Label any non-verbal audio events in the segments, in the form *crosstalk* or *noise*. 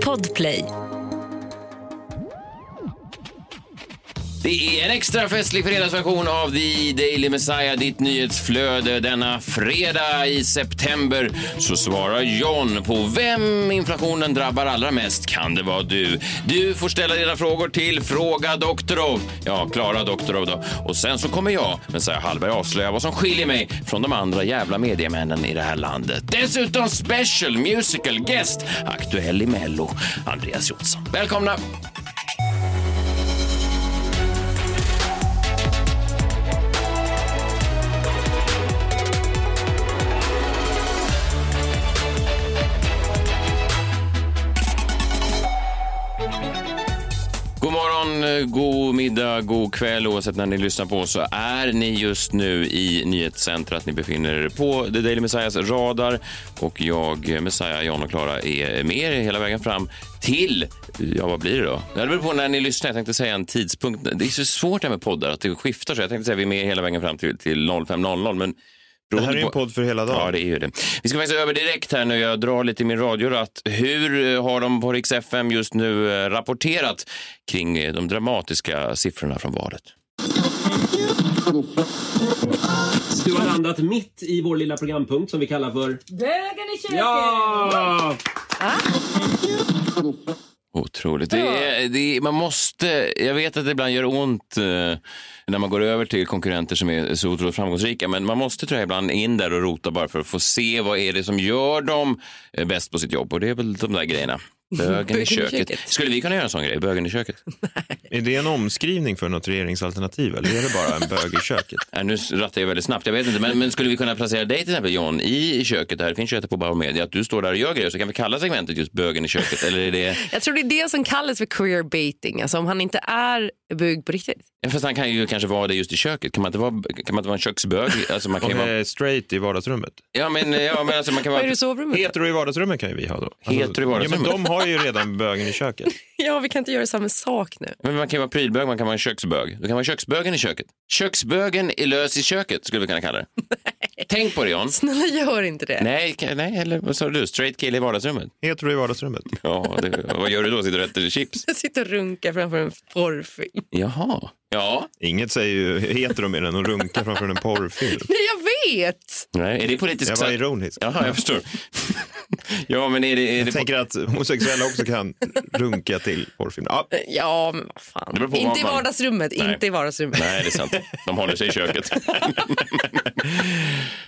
Podplay. Det är en extra festlig fredagsversion av The Daily Messiah, ditt nyhetsflöde. Denna fredag i september så svarar John på vem inflationen drabbar allra mest. Kan det vara du? Du får ställa dina frågor till Fråga Doktorov. Ja, Klara Doktorov då. Och sen så kommer jag, Messiah Hallberg, avslöja vad som skiljer mig från de andra jävla mediemännen i det här landet. Dessutom special musical guest, aktuell i Mello, Andreas Jonsson. Välkomna! God middag, god kväll oavsett när ni lyssnar på oss så är ni just nu i nyhetscentrat. Ni befinner er på The Daily Messiahs radar och jag, Messiah, John och Klara är med er hela vägen fram till, ja vad blir det då? Det beror på när ni lyssnar. Jag tänkte säga en tidpunkt. Det är så svårt det här med poddar att det skiftar så. Jag tänkte säga vi är med hela vägen fram till, till 05.00 men det här är ju en podd för hela dagen. Ja, det är ju det. Vi ska faktiskt över direkt här nu. Jag drar lite i min radioratt. Hur eh, har de på Rix FM just nu eh, rapporterat kring eh, de dramatiska siffrorna från valet? Du har landat mitt i vår lilla programpunkt som vi kallar för... Bögen i köket! Ja! Otroligt. Det är, det är, man måste, jag vet att det ibland gör ont eh, när man går över till konkurrenter som är så otroligt framgångsrika, men man måste tror jag ibland in där och rota bara för att få se vad är det som gör dem eh, bäst på sitt jobb. Och det är väl de där grejerna. Bögen, Bögen i i köket. Skulle vi kunna göra en sån grej? Bögen i köket? Är det en omskrivning för något regeringsalternativ eller är det bara en bög i köket? *laughs* Äh, nu rattar jag väldigt snabbt, jag vet inte. Men, men skulle vi kunna placera dig till exempel John i, köket där, det finns köket på Bauer Media, att du står där och gör grejer så kan vi kalla segmentet just bögen i köket? Eller är det... Jag tror det är det som kallas för queer baiting, alltså om han inte är bög på riktigt. Ja, Fast han kan ju kanske vara det just i köket. Kan man inte vara, kan man inte vara en köksbög? Alltså man kan Om ju vara... straight i vardagsrummet. Ja, men, ja, men alltså man kan Vad är vara... det i sovrummet? Hetero i vardagsrummet kan ju vi ha då. Alltså, Hetero i vardagsrummet? Ja, men de har ju redan bögen i köket. *laughs* Ja, vi kan inte göra samma sak nu. Men man kan ju vara prylbög, man kan vara en köksbög. Du kan vara köksbögen i köket. Köksbögen är lös i köket, skulle vi kunna kalla det. Tänk på det, John. Snälla gör inte det. Nej, ka- nej, eller vad sa du? Straight kille i vardagsrummet? Hetero i vardagsrummet. *laughs* Ja, det, vad gör du då? Sitter du och äter chips? Jag *laughs* sitter och runkar framför en porrfilm. Jaha. Ja. Inget säger ju hetero mer än att runka framför en porrfilm. Nej, jag vet! Nej, är det politiskt Jag var ironisk. Jaha, jag förstår. Ja, men är det... Är det Jag tänker att homosexuella också kan runka till porrfilm. Ja, Ja, men vad fan. Det på Inte i man- vardagsrummet, Nej. inte i vardagsrummet. Nej, det är sant. De håller sig i köket. *laughs*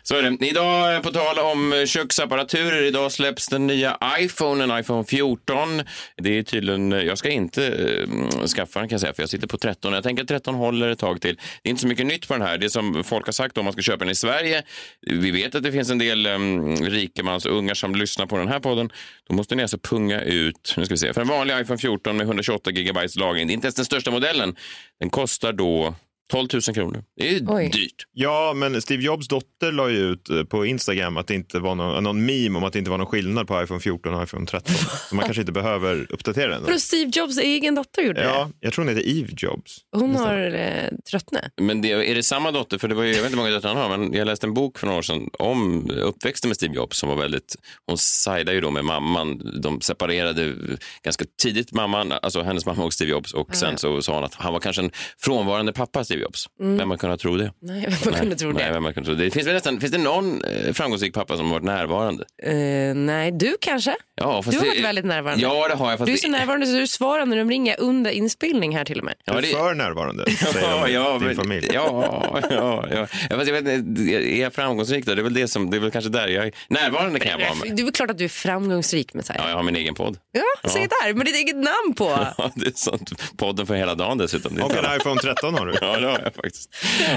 Så är det. Idag, på tal om köksapparaturer, idag släpps den nya iPhonen, iPhone 14. Det är tydligen, jag ska inte eh, skaffa den kan jag säga, för jag sitter på 13. Jag tänker att 13 håller ett tag till. Det är inte så mycket nytt på den här. Det som folk har sagt om man ska köpa den i Sverige. Vi vet att det finns en del um, rikemansungar som lyssnar på den här podden. Då måste ni alltså punga ut, nu ska vi se, för en vanlig iPhone 14 med 128 GB lagring, det är inte ens den största modellen. Den kostar då 12 000 kronor. Det är Oj. dyrt. Ja, men Steve Jobs dotter la ju ut eh, på Instagram att det inte var någon, någon meme om att det inte var någon skillnad på iPhone 14 och iPhone 13. *laughs* Så man kanske inte behöver uppdatera den. För Steve Jobs egen dotter gjorde det. Ja, jag tror hon heter Eve Jobs. Hon har eh, tröttnat. Men det, är det samma dotter? För det var ju, jag vet inte hur många döttrar han har, men jag läste en bok för några år sedan om uppväxten med Steve Jobs som var väldigt, hon sidade ju då med mamman. De separerade ganska tidigt, mamman, alltså hennes mamma och Steve Jobs och sen så sa hon att han var kanske en frånvarande pappa, Steve Jobs. Vem man kunnat tro det? Nej, man kunde tro Nej, det. vem man kunde tro det. Finns, det nästan, finns det någon eh, framgångsrik pappa som har varit närvarande? Eh, nej, du kanske? Ja, fast Du har det- varit väldigt närvarande. Ja, det har jag. Fast Du är det- så närvarande så du svarar när de ringer under inspelning här till och med. Ja, Du är det- för närvarande, säger de i din men- familj. Ja, ja, ja. ja fast jag vet, är jag framgångsrik då? Det är väl det som, det är väl kanske där jag är. Närvarande kan jag vara. Med. Det är väl klart att du är framgångsrik med så här. Ja, jag har min egen podd. Ja, säg där, med ditt eget namn på. *laughs* Ja, det är sant. Podden för hela dagen dessutom. Det Och en iPhone 13 har du. Ja, det har jag *laughs* faktiskt.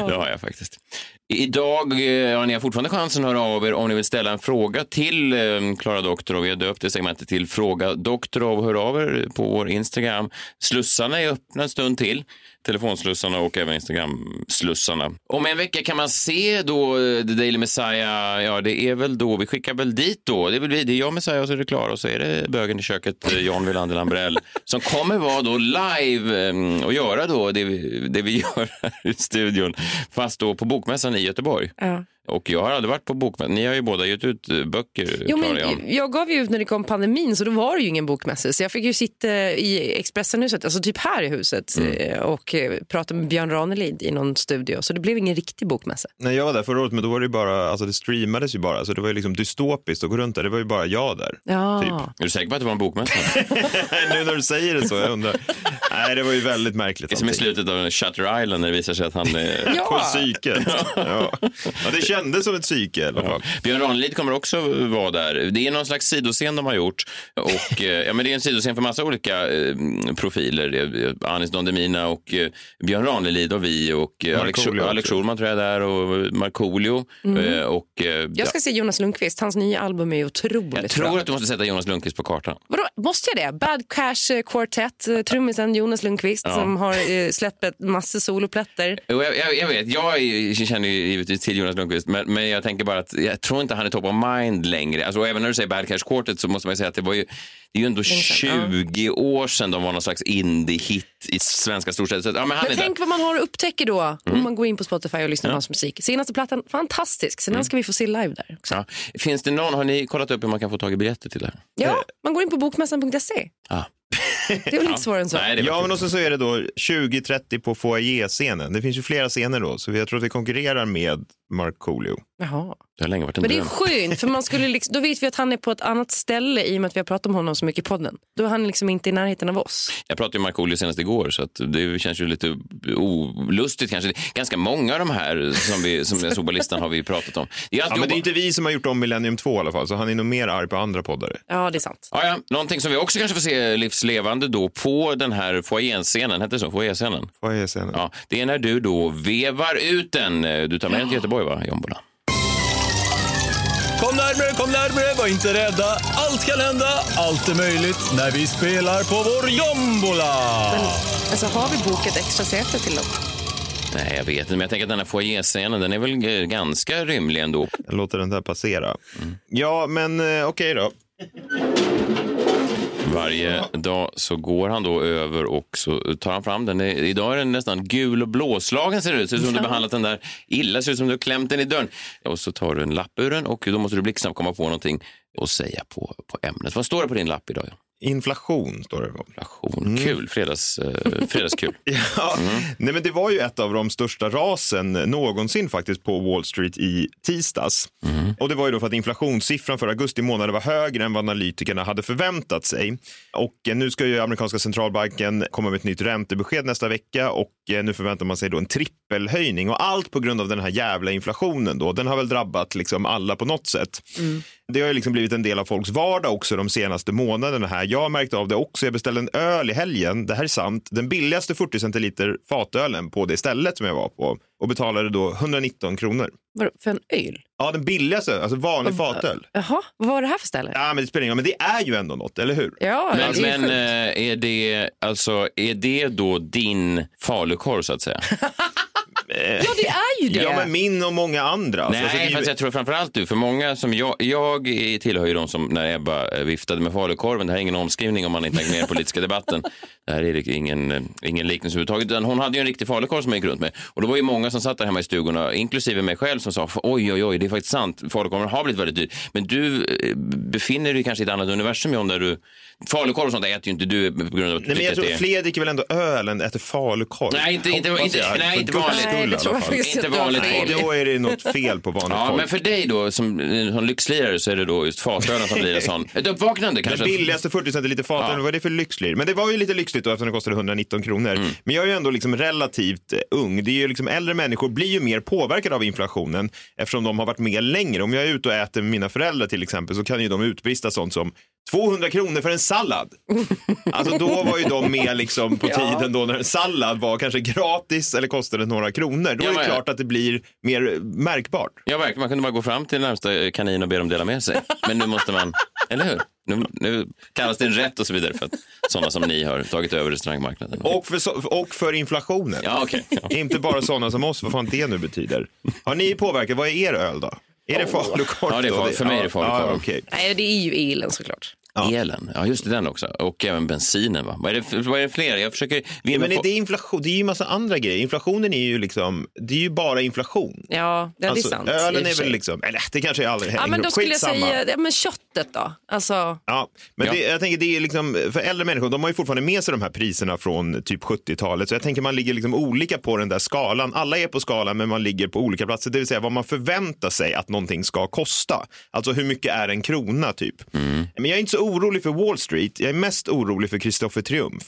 Det har jag faktiskt. Idag eh, ja, ni har fortfarande chansen att höra av er om ni vill ställa en fråga till eh, Klara Doktorov. Vi har döpt det segmentet till Fråga Doktorov. Hör av er på vår Instagram. Slussarna är öppna en stund till. Telefonslussarna och även Instagram-slussarna. Om en vecka kan man se då eh, The Daily Messiah. Ja, det är väl då, vi skickar väl dit då. Det är, väl vi, det är jag Messiah och så är det Klara och så är det bögen i köket, John Wilander Lambrell, *laughs* som kommer vara då live och göra då det vi, det vi gör här i studion, fast då på Bokmässan i Göteborg. Ja. Och jag har aldrig varit på bokmässa. Ni har ju båda gett ut eh, böcker, Jo, men jag gav ju ut när det kom pandemin så då var det ju ingen bokmässa. Så jag fick ju sitta i Expressenhuset, alltså typ här i huset Mm. eh, och eh, prata med Björn Ranelid i någon studio. Så det blev ingen riktig bokmässa. När jag var där förra året, men då var det ju bara, alltså det streamades ju bara, så det var ju liksom dystopiskt att gå runt där. Det var ju bara jag där. Ja. Typ. Är du säker på att det var en bokmässa? *laughs* nu när du säger det så, jag undrar. Nej, det var ju väldigt märkligt. Det är som i slutet av Shutter Island när det visar sig att han är... Ja. På psyket. *laughs* Ja. ja, det kändes som ett psyke i alla fall. Björn Ranelid kommer också vara där. Det är någon slags sidoscen de har gjort. Och, *laughs* eh, ja, men det är en sidoscen för massa olika eh, profiler. Eh, Anis Don Demina och eh, Björn Ranelid och vi och eh, Alex. Schulman tror jag är där och Markoolio. Eh, och, eh, Jag ska se Jonas Lundqvist, hans nya album är otroligt jag bra. tror att du måste sätta Jonas Lundqvist på kartan. Vadå, måste jag det? Bad Cash Quartet, eh, trummisen Jonas Lundqvist som har eh, släppt massor soloplätter. Jag, jag, jag vet, jag känner ju givetvis till Jonas Lundqvist, men, men jag tänker bara att jag tror inte han är top of mind längre. Alltså, och även när du säger Bad Cash Quartet så måste man ju säga att det var ju, det är ju ändå sedan, 20 år sedan de var någon slags indie-hit i svenska storstäder. Ja, men han Men är där. tänk vad man har att upptäcka då Mm. om man går in på Spotify och lyssnar på hans musik. Senaste plattan, fantastisk. Sen Mm. ska vi få se live där också. Ja. Finns det någon, har ni kollat upp hur man kan få tag i biljetter till det här? Ja, man går in på bokmässan.se. Ja. *laughs* Det är väl inte svårare än så. Nej, Ja, men också så är det då 2030 på foajé-scenen. Det finns ju flera scener då, så jag tror att vi konkurrerar med Markoolio. Jaha. det har länge varit en Men det är dröm. skönt, för man *laughs* skulle liksom, då vet vi att han är på ett annat ställe i och med att vi har pratat om honom så mycket i podden. Då är han liksom inte i närheten av oss. Jag pratade med Markoolio senast igår så att det känns ju lite olustigt kanske. Ganska många av de här som, vi, som jag såg på listan har vi pratat om. Det är Ja, men det är inte vi som har gjort om Millennium 2 i alla fall, så han är nog mer arg på andra poddare. Ja, det är sant. Ja, ja. Någonting som vi också kanske får se livslevande då på den här foajén-scenen, hette det så? Foajé-scenen? Foajé-scenen. Ja, det är när du då vevar ut den. Du tar med den till Göteborg va, Jombola? Kom närmare, kom närmare, var inte rädda. Allt kan hända, allt är möjligt när vi spelar på vår jombola. Men alltså, har vi bokat extra säte till dem? Nej, jag vet inte, men jag tänker att den här foajé-scenen, den är väl ganska rymlig ändå. Jag låter den där passera. Ja, men eh, okej då. Varje dag så går han då över och så tar han fram den. Idag är den nästan gul och blåslagen ser det ut. Ser ut som du behandlat den där illa. Ser ut som du har klämt den i dörren. Och så tar du en lapp ur den och då måste du blixtsnabbt komma på någonting och säga på, på ämnet. Vad står det på din lapp idag? Inflation står det. Inflation. Kul. Fredags, eh, fredagskul. *laughs* Ja, nej, men det var ju ett av de största rasen någonsin faktiskt på Wall Street i tisdags. Och det var ju då för att inflationssiffran för augusti månad var högre än vad analytikerna hade förväntat sig. Och eh, nu ska ju amerikanska centralbanken komma med ett nytt räntebesked nästa vecka och eh, nu förväntar man sig då en trippelhöjning och allt på grund av den här jävla inflationen då. Den har väl drabbat liksom alla på något sätt. Det har ju liksom blivit en del av folks vardag också de senaste månaderna här. Jag har märkt av det också. Jag beställde en öl i helgen. Det här är sant. Den billigaste 40 centiliter fatölen på det stället som jag var på och betalade då 119 kronor. Vadå, För en öl? Ja, den billigaste, alltså vanlig fatöl. Jaha, vad var det här för ställe? Ja, men det spelar ingen roll, men det är ju ändå något, eller hur? Ja, Men, det är men eh, är, det, alltså, är det då din falukorv så att säga? *laughs* Ja, det är ju det. Ja, men min och många andra. Nej, alltså, är ju- fast jag tror framförallt du. För många som jag, jag tillhör ju de som när Ebba eh, viftade med falukorven, det här är ingen omskrivning om man inte är med i den politiska debatten. Det här är ingen, eh, ingen liknelse överhuvudtaget. Utan hon hade ju en riktig falukorv som hon gick runt med. Och det var ju många som satt där hemma i stugorna, inklusive mig själv, som sa oj, oj, oj, det är faktiskt sant. Falukorven har blivit väldigt dyr. Men du eh, befinner dig kanske i ett annat universum, John, där du... Falukorv och sånt äter ju inte du på grund av att du Nej, men tycker jag att tror det är... fler dricker väl ändå öl än äter falukorv. Nej, inte- inte- inte- jag. nej, inte vanligt. Nej, det tror jag Inte vanligt folk. Då är det något fel på vanligt Ja, folk. men för dig då som, som lyxlirare så är det då just fatölen som blir en *laughs* sån, ett uppvaknande Den kanske. billigaste 40 centiliter fatöl, Ja. vad är det för lyxlir? Men det var ju lite lyxligt då eftersom det kostade 119 kronor. Mm. Men jag är ju ändå liksom relativt eh, ung. Det är ju liksom äldre människor blir ju mer påverkade av inflationen eftersom de har varit med längre. Om jag är ute och äter med mina föräldrar till exempel så kan ju de utbrista sånt som 200 kronor för en sallad. Alltså då var ju de med liksom på *laughs* tiden då när en sallad var kanske gratis eller kostade några kronor. Då Ja, är det men- klart att det blir mer märkbart. Ja, verkligen. Man kunde bara gå fram till närmsta kanin och be dem dela med sig. Men nu måste man, *laughs* eller hur? Nu, nu kallas det en rätt och så vidare för att sådana som ni har tagit över restaurangmarknaden. Och för, och för inflationen. Ja, okej. Ja. Inte bara sådana som oss, vad fan det nu betyder. Har ni påverkat, vad är er öl då? Är det falukorv? Ja, det är för mig är det falukorv. Ja, okej. Nej, det är ju elen såklart. Elen, ja just det, den också. Och även bensinen. Va? Vad, är det, vad är det fler? Jag försöker Ja, men det är inflation, det är ju massa andra grejer. Inflationen är ju liksom, det är ju bara inflation. Ja, det är Alltså, sant. ölen är väl liksom, eller det kanske är aldrig Ja, men då skulle jag säga, ja, men köttet då? Alltså, Ja, men Ja. Det, jag tänker det är liksom, för äldre människor, de har ju fortfarande med sig de här priserna från typ 70-talet. Så jag tänker man ligger liksom olika på den där skalan. Alla är på skalan men man ligger på olika platser. Det vill säga vad man förväntar sig att någonting ska kosta. Alltså hur mycket är en krona typ. Men jag är inte så orolig för Wall Street. Jag är mest orolig för Kristoffer Triumf.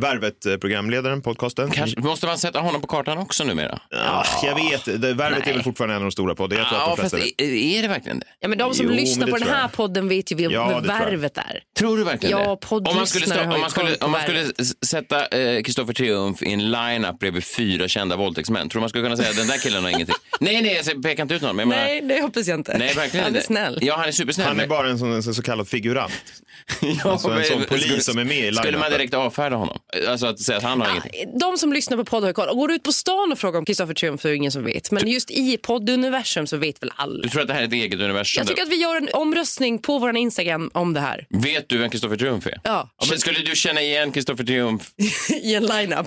Värvet eh, programledaren, podcasten. Kanske, måste man sätta honom på kartan också numera? Ja, jag vet, det, Värvet är väl fortfarande en av de stora poddarna. Jag tror Ja, att de fast flesta... är, det verkligen det? ja, men de som Jo, lyssnar på den här jag. Podden vet ju vem Ja, värvet är. Tror du verkligen Ja, det? Om man skulle, stå, om man skulle, om man skulle sätta eh, Kristoffer Triumf i en line-up bredvid fyra kända våldtäktsmän, tror du man skulle kunna säga att den där killen har ingenting? *laughs* Nej, nej, jag pekar inte ut någon. Men jag Nej, det hoppas jag inte. menar, nej, verkligen Han är inte. snäll. Ja, han är supersnäll. Han är bara en sån, en så kallad figurant. *laughs* ja, alltså en sån polis skulle- som är med i Skulle man line-upen. direkt avfärda honom? Alltså att säga att han har ingenting? De som lyssnar på podd har koll. Och går du ut på stan och frågar om Kristoffer Triumf så är det ingen som vet. Men just i podduniversum så vet väl alla. Du tror att det här är ett eget universum? Jag tycker att vi gör en omröstning på vår Instagram om det här. Vet du vem Kristoffer Triumf är? Ja, Men skulle du känna igen Kristoffer Triumf? *laughs* i en lineup.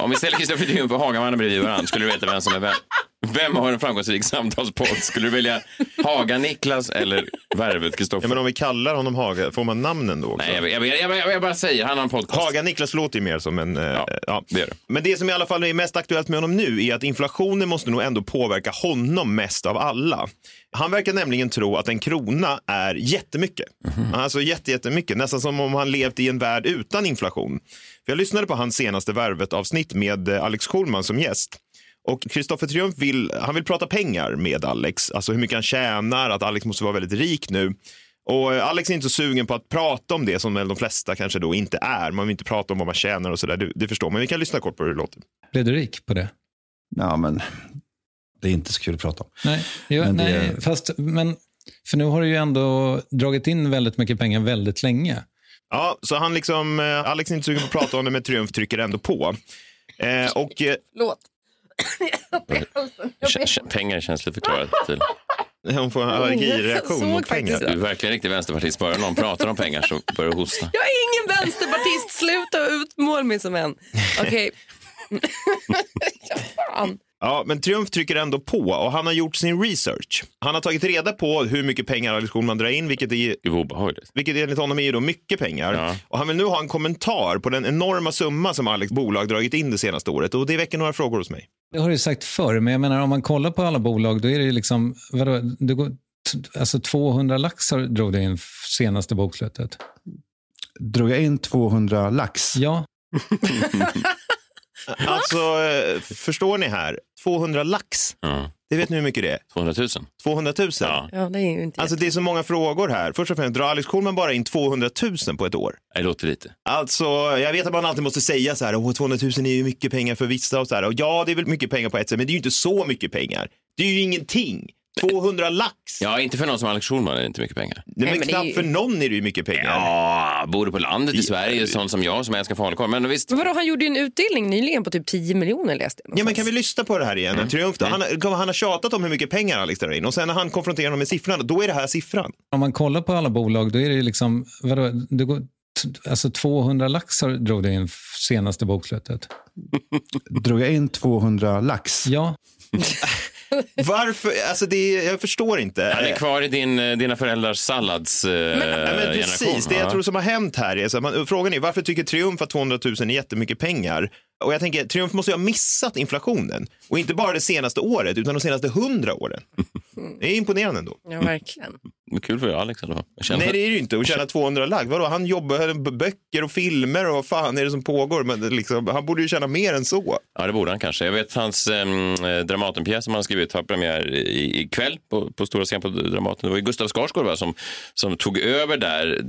Om vi ställer Kristoffer Triumf och Hagamannen bredvid varandra, skulle du veta vem som är vem? Vem har en framgångsrik samtalspodd? Skulle du välja Haga-Niklas eller Värvet Kristoffer? Ja, men om vi kallar honom Haga, får man namnen då också? Nej, jag, jag, jag, jag, jag bara säger, han har en podcast. Haga Niklas låter ju mer som en... eh, Ja, ja. det det. Men det som i alla fall är mest aktuellt med honom nu är att inflationen måste nog ändå påverka honom mest av alla. Han verkar nämligen tro att en krona är jättemycket. Mhm. Alltså jätte, jättemycket. Nästan som om han levt i en värld utan inflation. För jag lyssnade på hans senaste Värvet-avsnitt med eh, Alex Schulman som gäst. Och Kristoffer Triumf vill, han vill prata pengar med Alex. Alltså hur mycket han tjänar, att Alex måste vara väldigt rik nu. Och eh, Alex är inte så sugen på att prata om det som väl de flesta kanske då inte är. Man vill inte prata om vad man tjänar och sådär. Det, det förstår man. Men vi kan lyssna kort på hur det låter. Blev du rik på det? Ja, men det är inte så kul att prata om. Nej, jo, Men nej fast, men, för nu har du ju ändå dragit in väldigt mycket pengar väldigt länge. Ja, så han liksom, eh, Alex är inte sugen på att prata om det, men Triumf trycker ändå på. Eh, och eh, Låt. Pengar är känsligt förklarat till. hon får en allergireaktion mot pengar. Du är verkligen riktig vänsterpartist. Bara någon pratar om pengar så börjar du hosta. Jag är ingen vänsterpartist. Sluta utmåla mig som en. Okej. *laughs* *laughs* ja, fan. Ja, men Triumf trycker ändå på och han har gjort sin research. Han har tagit reda på hur mycket pengar Alex Schulman drar in, vilket är obehagligt. Vilket enligt honom är ju då mycket pengar. Ja. Och han vill nu ha en kommentar på den enorma summa som Alex bolag dragit in det senaste året. Och det väcker några frågor hos mig. Det har du ju sagt förr, men jag menar om man kollar på alla bolag, då är det ju liksom, vadå, det går, alltså 200 lax har- drog det in senaste bokslutet. Drog jag in 200 lax? Ja, *laughs* Alltså, eh, förstår ni här? 200 lax. Ja. Det vet ni hur mycket det är? 200 000. 200 000. Ja, Ja, det är ju inte Alltså det är så många frågor här. Först och främst, drar Alex Schulman bara in 200 000 på ett år? det låter lite. Alltså, jag vet att man alltid måste säga så här, Åh, 200 000 är ju mycket pengar för vissa och så här. Och ja, det är väl mycket pengar på ett sätt, men det är ju inte så mycket pengar. Det är ju ingenting. 200 lax. Ja, inte för någon som Alex Schulman är det inte mycket pengar. Nej, men, men knappt ju- för någon är det ju mycket pengar. Ja, bor du på landet i Sverige, sån som jag som älskar falukorv. Men visst, Men vadå, han gjorde ju en utdelning nyligen på typ 10 miljoner läste jag Ja, men kan vi lyssna på det här igen? Triumf, då? han, har- han har tjatat om hur mycket pengar Alex drar in och sen när han konfronterar honom med siffrorna, då är det här siffran. om man kollar på alla bolag, då är det ju liksom, vadå, det går, alltså 200 lax har- drog det in senaste bokslutet. *laughs* Drog jag in 200 lax? Ja, *laughs* *laughs* Varför? Alltså det, jag förstår inte. han är kvar i din, eh, dina föräldrars sallads eh, Ja, men precis, generation. det jag Ja. tror som har hänt här är, så man, frågan är varför tycker Triumf att 200 000 är jättemycket pengar? Och jag tänker, Triumf måste ju ha missat inflationen. Och inte bara det senaste året, utan de senaste hundra åren. Det är imponerande ändå. Ja, verkligen. Men Kul för Alex alla fall. Jag känner- Nej, det är det ju inte. Att tjäna 200 lag. Vadå, han jobbar med böcker och filmer och vad fan är det som pågår? Men liksom, han borde ju tjäna mer än så. Ja, det borde han kanske. Jag vet hans um, Dramatenpjäs som han skrivit har premiär i- ikväll på, på stora scen på Dramaten. Det var ju Gustav Skarsgård va, som, som tog över där.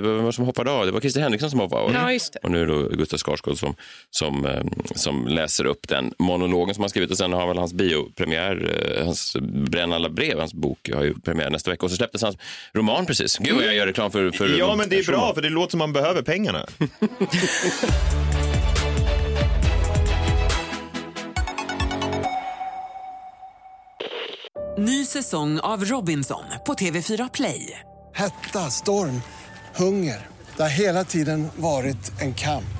Vem var som hoppade av? Det var Christer Henriksson som hoppade av. Ja, just det. Och nu är det då Gustav Skarsgård som, som, ehm, som läser upp den monologen som han skrivit. Och sen har väl hans biopremiär, eh, hans Bränn alla brev, hans bok har ju premiär nästa vecka. Och så släpptes hans roman precis. Gud vad jag gör reklam för, för Ja, men det är bra, för det låter som man behöver pengarna. *laughs* Ny säsong av Robinson på TV4 Play. Hetta, storm, Hunger. Det har hela tiden varit en kamp.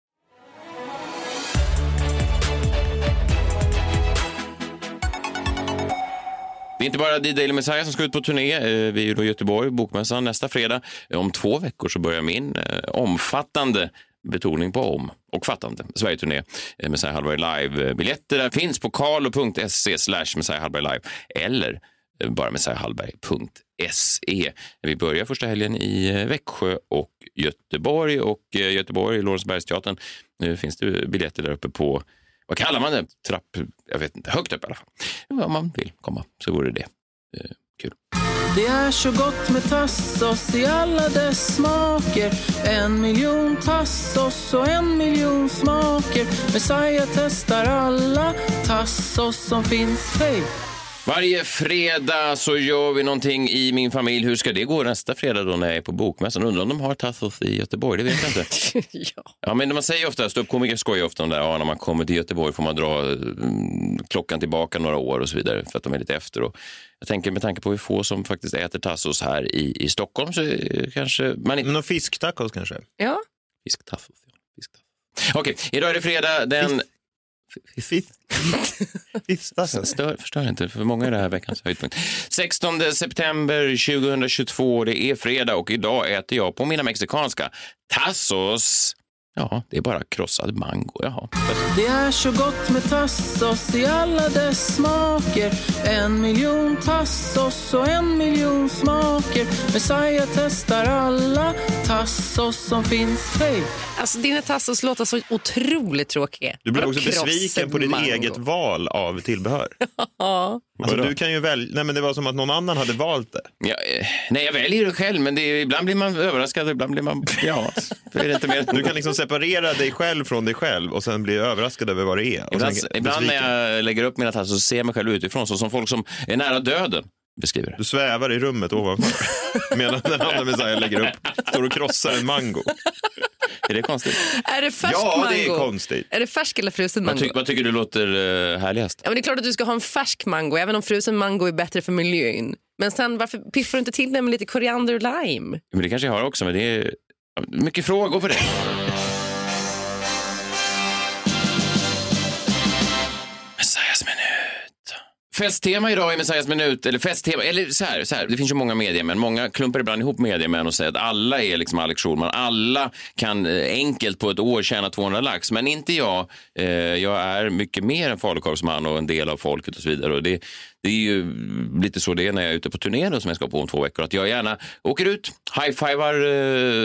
Det är inte bara The Daily Messiah som ska ut på turné. Eh, vi är ju då i Göteborg, Bokmässan nästa fredag. Eh, om två veckor så börjar min eh, omfattande betoning på om och fattande Sverigeturné eh, Messiah Hallberg Live. Biljetter där finns på karlo.se slash Messiah Hallberg Live eller bara messiahallberg.se. Vi börjar första helgen i Växjö och Göteborg och Göteborg, Lorensbergsteatern, nu finns det biljetter där uppe på vad kallar man det? Trapp, jag vet inte, högt upp i alla fall. Om man vill komma så vore det eh, kul. Det är så gott med tassos i alla dess smaker En miljon tassos och en miljon smaker Messiah testar alla tassos som finns Hej! Varje fredag så gör vi någonting i min familj. Hur ska det gå nästa fredag då när jag är på Bokmässan? Undrar om de har Tassos i Göteborg? Det vet jag inte. *laughs* ja. ja, men man säger ofta, ståuppkomiker skojar ofta om det, ja, när man kommer till Göteborg får man dra mm, klockan tillbaka några år och så vidare för att de är lite efter. Och jag tänker med tanke på hur få som faktiskt äter Tassos här i, i Stockholm så eh, kanske man inte... Någon fisktacos kanske? Ja. Fisktassos, ja. Fisktassos. Okej, idag är det fredag den... *laughs* Stör, förstör inte, för många är det här veckans höjdpunkt. 16 september 2022, det är fredag och idag äter jag på mina mexikanska tassos. Ja, det är bara krossad mango. Jaha. Det är så gott med tassos i alla dess smaker En miljon tassos och en miljon smaker Messiah testar alla tassos som finns Hej! Alltså, dina tassos låter så otroligt tråkiga. Du blir också besviken på ditt mango? eget val av tillbehör. *laughs* Ja. Alltså, du kan ju välja, nej men det var som att någon annan hade valt det. Ja, eh, nej, jag väljer det själv, men det är, ibland blir man överraskad och ibland blir man... Ja, är det inte mer. *laughs* Du kan liksom separera dig själv från dig själv och sen bli överraskad över vad det är. Ibland, sen ibland när jag lägger upp mina tassos så ser jag mig själv utifrån, så som folk som är nära döden beskriver det. Du svävar i rummet ovanför *laughs* medan den andra Messiah lägger upp, står och krossar en mango. Är det konstigt? Är det färsk Ja, mango? det är konstigt. Är det färsk eller frusen Vad, mango? ty, vad tycker du låter uh, härligast? Ja, men det är klart att du ska ha en färsk mango, även om frusen mango är bättre för miljön. Men sen varför piffar du inte till den med lite koriander och lime? Men det kanske jag har också, men det är mycket frågor på det. Festtema idag i Messiahs minut, eller festtema, eller så här, så här, det finns ju många mediemän, många klumpar ibland ihop mediemän och säger att alla är liksom Alex Schulman, alla kan eh, enkelt på ett år tjäna 200 lax, men inte jag. Eh, jag är mycket mer en falukorvsman och en del av folket och så vidare. Och det, det är ju lite så det är när jag är ute på turné som jag ska på om två veckor, att jag gärna åker ut, high-fivar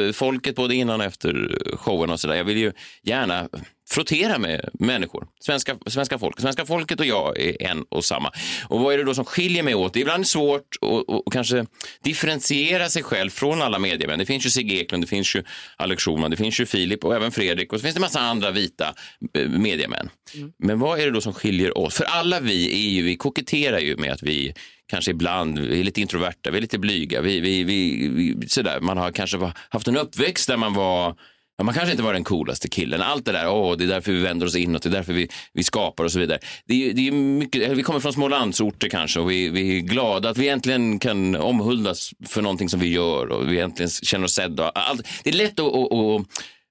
eh, folket både innan och efter showen och sådär. Jag vill ju gärna frottera med människor, svenska, svenska folket. Svenska folket och jag är en och samma. Och vad är det då som skiljer mig åt? Det är ibland svårt att, kanske differentiera sig själv från alla mediemän. Det finns ju Sigge Eklund, det finns ju Alex Schulman, det finns ju Filip och även Fredrik och så finns det massa andra vita eh, mediemän. Men vad är det då som skiljer oss? För alla vi är ju, vi koketterar ju med att vi kanske ibland vi är lite introverta, vi är lite blyga, vi, vi, vi, vi, sådär. man har kanske haft en uppväxt där man var Ja, man kanske inte var den coolaste killen. Allt det där, åh, det är därför vi vänder oss inåt, det är därför vi, vi skapar och så vidare. Det är, det är mycket, vi kommer från små landsorter kanske och vi, vi är glada att vi äntligen kan omhuldas för någonting som vi gör och vi äntligen känner oss sedda. Allt, det är lätt att, att, att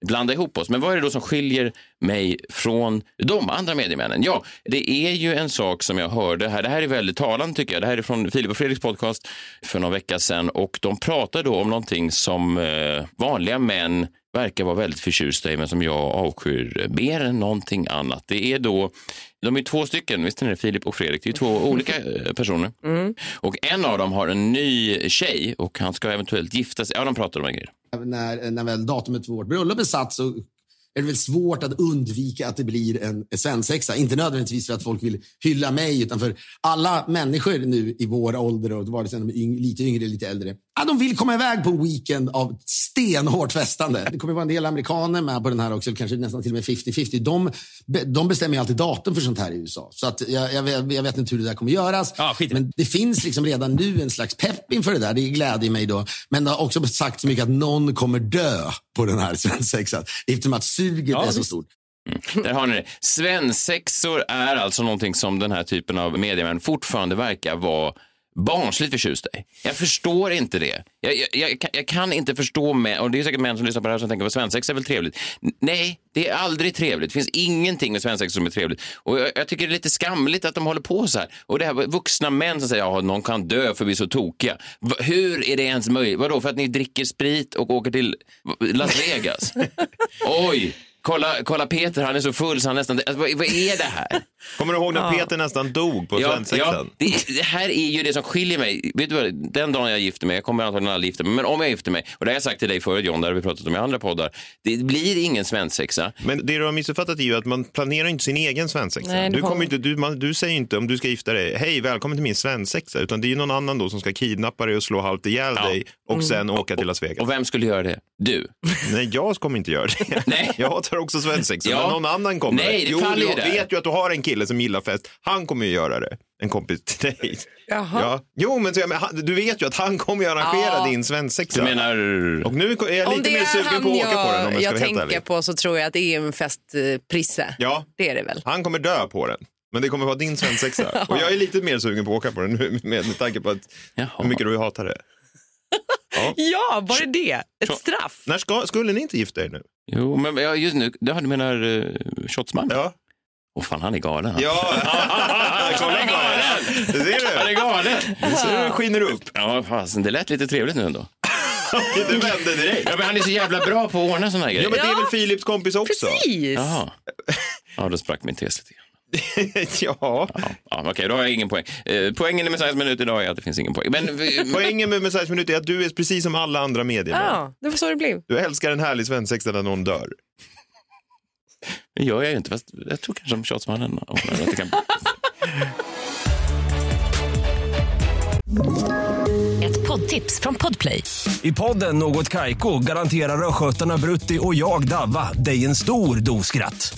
blanda ihop oss. Men vad är det då som skiljer mig från de andra mediemännen? Ja, det är ju en sak som jag hörde här. Det här är väldigt talande tycker jag. Det här är från Filip och Fredriks podcast för någon vecka sedan och de pratar då om någonting som eh, vanliga män verkar vara väldigt förtjusta i men som jag avskyr mer än någonting annat. Det är då, de är två stycken, visst är det Filip och Fredrik? Det är två *laughs* olika eh, personer. Och en av dem har en ny tjej och han ska eventuellt gifta sig. Ja, de pratar om en grej. när, när väl datumet för vårt bröllop är satt så är det väl svårt att undvika att det blir en, en svensexa. Inte nödvändigtvis för att folk vill hylla mig, utan för alla människor nu i vår ålder, och vare sig de är yng, lite yngre eller lite äldre, ja, de vill komma iväg på en weekend av stenhårt festande. Det kommer vara en del amerikaner med på den här också, kanske nästan till och med 50-50. De, de bestämmer alltid datum för sånt här i USA. Så att jag, jag, vet, jag vet inte hur det där kommer göras. Men det finns liksom redan nu en slags pepp inför det där. Det gläder mig då. Men det har också sagt så mycket att någon kommer dö på den här svensexan. Eftersom att suget Ja, är så stort. Där har ni det. Svensexor är alltså någonting som den här typen av mediemän fortfarande verkar vara barnsligt förtjusta i. Jag förstår inte det. Jag, jag, jag, kan- jag kan inte förstå män, och det är säkert män som lyssnar på det här som tänker att svensexa är väl trevligt. Nej, det är aldrig trevligt. Det finns ingenting med svensexa som är trevligt. Och jag, tycker det är lite skamligt att de håller på så här. Och det här vuxna män som säger att någon kan dö för vi är så tokiga. Va, hur är det ens möjligt? Vadå, för att ni dricker sprit och åker till Las Vegas? *laughs* Oj! Kolla, kolla Peter, han är så full så han nästan... Alltså, vad, vad är det här? *laughs* Kommer du ihåg när Ja. Peter nästan dog på Ja, svensexan? ja, det, det här är ju det som skiljer mig. Vet du vad, den dagen jag gifter mig, jag kommer antagligen aldrig gifta mig, men om jag gifter mig, och det har jag sagt till dig förut John, det har vi pratat om i andra poddar, det blir ingen svensexa. Men det du har missuppfattat är ju att man planerar inte sin egen svensexa. Nej, det Du, har- kommer inte, du, man, du säger inte om du ska gifta dig, hej välkommen till min svensexa, utan det är ju någon annan då som ska kidnappa dig och slå halvt ihjäl dig och Mm. sen åka till Las Vegas. Och vem skulle göra det? Du? Nej, jag kommer inte göra det. *laughs* Nej. Jag tar också svensexa, Ja. men någon annan kommer. Nej, det jo, faller där. vet ju att du har en kille som gillar fest. Han kommer ju göra det. En kompis till dig. Jaha. Ja. Jo, men, så, jag- men han- du vet ju att han kommer ju arrangera Ja. din svensexa. Du menar... Och nu är jag lite mer sugen på att åka på den om jag jag, ska jag vara tänker på så tror jag att det är en festprisse. Ja. Det är det väl. Han kommer dö på den. Men det kommer vara din svensexa. *laughs* Och jag är lite mer sugen på att åka på den nu med, med tanke på att hur mycket du hatar det. Ja, var det det? Ett straff? När ska, skulle ni inte gifta er nu? Jo, men ja, just nu, det du menar uh, Shotsman? Ja. Åh fan, han är galen. *laughs* han. Ja, kolla galen. Det ser du. Han är galen. Det ser du skiner upp. Ja, fasen, det lät lite trevligt nu ändå. *laughs* Det vände direkt. Ja, men han är så jävla bra på att ordna såna här grejer. Ja, men det är väl Philips kompis också? Precis. Jaha. Ja, då sprack min tes lite grann. *laughs* ja. Ja, ja, Okej, då har jag ingen poäng. Eh, poängen i Messiahs minut idag är att det finns ingen poäng. Men, *laughs* Poängen med Messiahs minut är att du är precis som alla andra medier. Ja, det var så det blev. Du älskar en härlig svensexa när någon dör. det gör jag ju inte, fast jag tror kanske om Shotsmannen ordnar att det kan... *laughs* Ett poddtips från Podplay. I podden Något Kaiko garanterar östgötarna Brutti och jag, Davva, dig en stor dos skratt.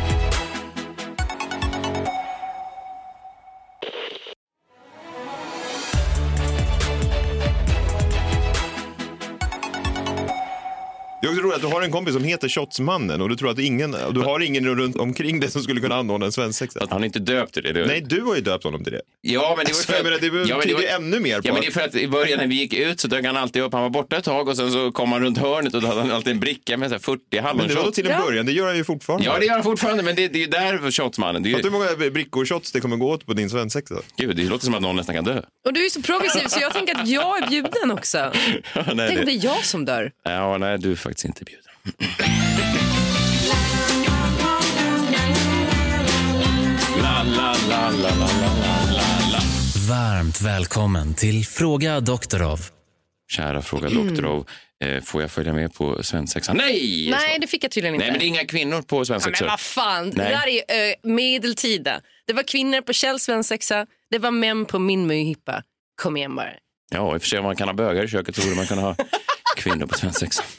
Det också roligt att du har en kompis som heter Shotsmannen och du tror att ingen, du har ingen runt omkring dig som skulle kunna anordna en svensexa. Han är inte döpt till det. det. Nej, du har ju döpt honom till det. Ja, men det var Så jag menar, det betyder ju ännu mer på Ja, men att- det är för att i början när vi gick ut så dök han alltid upp. Han var borta ett tag och sen så kom han runt hörnet och då hade han alltid en bricka med så här 40 Men det var hallonshots. till en början, det gör han ju fortfarande. Ja, det gör han fortfarande, men det, det är ju där shotsmannen. Det är Vet du hur många brickor shots det kommer gå åt på din svensexa? Gud, det låter som att någon nästan kan dö. Och du är så progressiv så jag tänker att jag är bjuden också. *laughs* Ja, nej, Tänk om det är jag som dör. Ja, nej, du faktiskt inte bjuden. Varmt välkommen till Fråga Doktorov. Kära Fråga Doktorov, eh, får jag följa med på svensexan? Nej! Nej, det fick jag tydligen inte. Nej, men det är inga kvinnor på Ja, svensexor. men vad fan, det Nej. där är uh, medeltida. Det var kvinnor på Kjells svensexa, det var män på min möhippa. Kom igen bara. Ja, i och för sig om man kan ha bögar i köket så borde man kunna ha *laughs* kvinnor på svensexa. *laughs*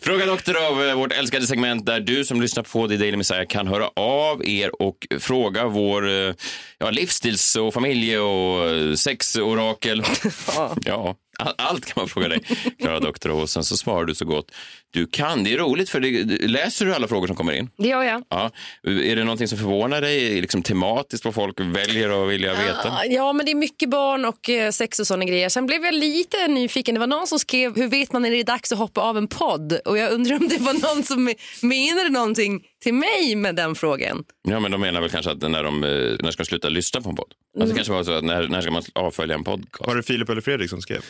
Fråga Doktorov, eh, vårt älskade segment där du som lyssnar på The Daily Messiah kan höra av er och fråga vår eh, ja, livsstils och familje och eh, sexorakel. *laughs* ja, all- allt kan man fråga dig, Klara Doktorov. Och sen så svarar du så gott du kan. Det är roligt, för det, läser du alla frågor som kommer in? Det gör jag. Ja. Är det någonting som förvånar dig, liksom tematiskt, vad folk väljer att vilja veta? Ja, men det är mycket barn och eh, sex och såna grejer. Sen blev jag lite nyfiken. Det var någon som skrev, hur vet man när det är dags att hoppa av en podd? Och jag undrar om det var någon som menade någonting till mig med den frågan. Ja, men de menar väl kanske att när de, eh, när ska de sluta lyssna på en podd? Alltså, Mm. Det kanske var så att när, när ska man avfölja en podcast? Var det Filip eller Fredrik som skrev?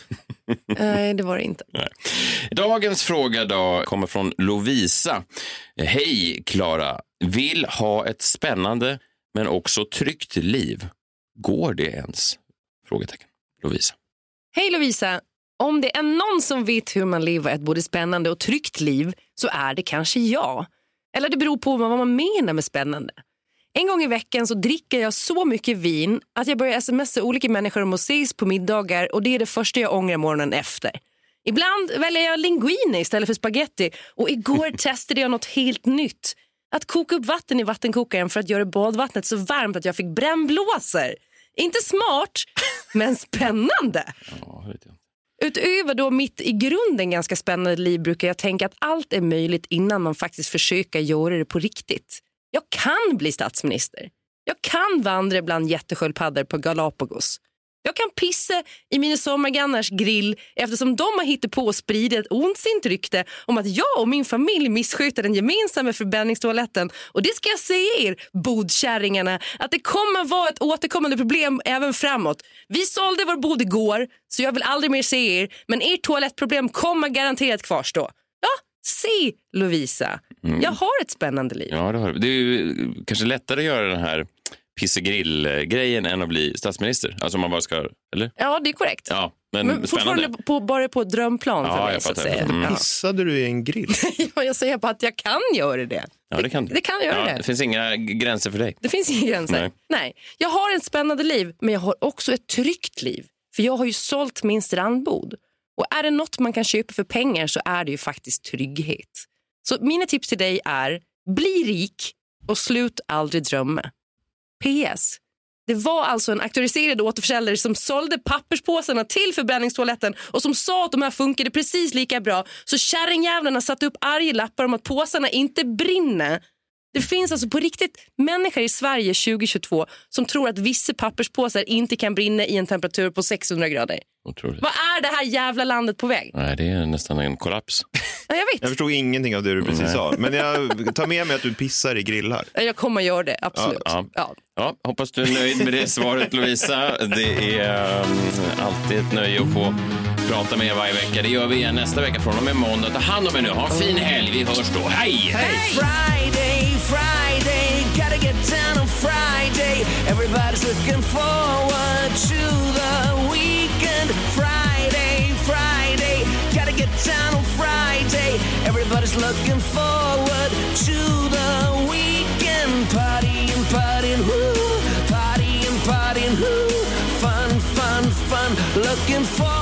Nej, det var det inte. Nej. Dagens fråga då kommer från Lovisa. Hej Klara, vill ha ett spännande men också tryggt liv. Går det ens? Frågetecken. Lovisa. Hej Lovisa! Om det är någon som vet hur man lever ett både spännande och tryggt liv så är det kanske jag. Eller det beror på vad man menar med spännande. En gång i veckan så dricker jag så mycket vin att jag börjar smsa olika människor om att ses på middagar och det är det första jag ångrar morgonen efter. Ibland väljer jag linguine istället för spaghetti och igår *laughs* testade jag något helt nytt. Att koka upp vatten i vattenkokaren för att göra badvattnet så varmt att jag fick brännblåsor. Inte smart, *laughs* men spännande. Utöver då mitt i grunden ganska spännande liv brukar jag tänka att allt är möjligt innan man faktiskt försöker göra det på riktigt. Jag kan bli statsminister. Jag kan vandra bland jättesköldpaddor på Galapagos. Jag kan pissa i mina sommargrannars grill eftersom de har hittat på att sprida ett ondsint rykte om att jag och min familj missköter den gemensamma förbränningstoaletten. Och det ska jag säga er, bodkärringarna, att det kommer vara ett återkommande problem även framåt. Vi sålde vår bod igår, så jag vill aldrig mer se er, men ert toalettproblem kommer garanterat kvarstå. Ja, se Lovisa. Jag har ett spännande liv. Ja, det, har, du. det är ju kanske lättare att göra den här pissegrill-grejen än att bli statsminister. Alltså man bara ska, eller? Ja, det är korrekt. Ja, men, Men fortfarande på, bara på drömplan för Ja, mig. jag Så att säga. Mm. Pissade du i en grill? *laughs* Ja, jag säger bara att jag kan göra det. Ja, det kan Det kan göra ja, det. Det finns inga gränser för dig. Det finns inga gränser. Nej. Nej. Jag har ett spännande liv, men jag har också ett tryggt liv. För jag har ju sålt min strandbod. Och är det något man kan köpa för pengar så är det ju faktiskt trygghet. Så mina tips till dig är, bli rik och slut aldrig drömma. PS. Det var alltså en auktoriserad återförsäljare som sålde papperspåsarna till förbränningstoaletten och som sa att de här funkade precis lika bra. Så kärringjävlarna satte upp arga lappar om att påsarna inte brinner. Det finns alltså på riktigt människor i Sverige 2022 som tror att vissa papperspåsar inte kan brinna i en temperatur på 600 grader. Otroligt. Vad är det här jävla landet på väg? Nej, det är nästan en kollaps. Ja, jag vet. Jag förstod ingenting av det du precis Nej. sa. Men jag tar med mig att du pissar i grillar. Jag kommer att göra det, absolut. Ja, Ja. Ja, hoppas du är nöjd med det svaret Lovisa. Det är um, alltid ett nöje att få prata med er varje vecka. Det gör vi igen nästa vecka från och med måndag. Ta hand om er nu. Ha en fin helg. Vi hörs då. Hej! Friday, Friday, get down on Friday. Everybody's looking forward to the weekend. Friday, Friday, gotta get down on Friday. Everybody's looking forward to the weekend. Partying, partying, woo, partying, partying, woo. Fun, fun, fun. Looking forward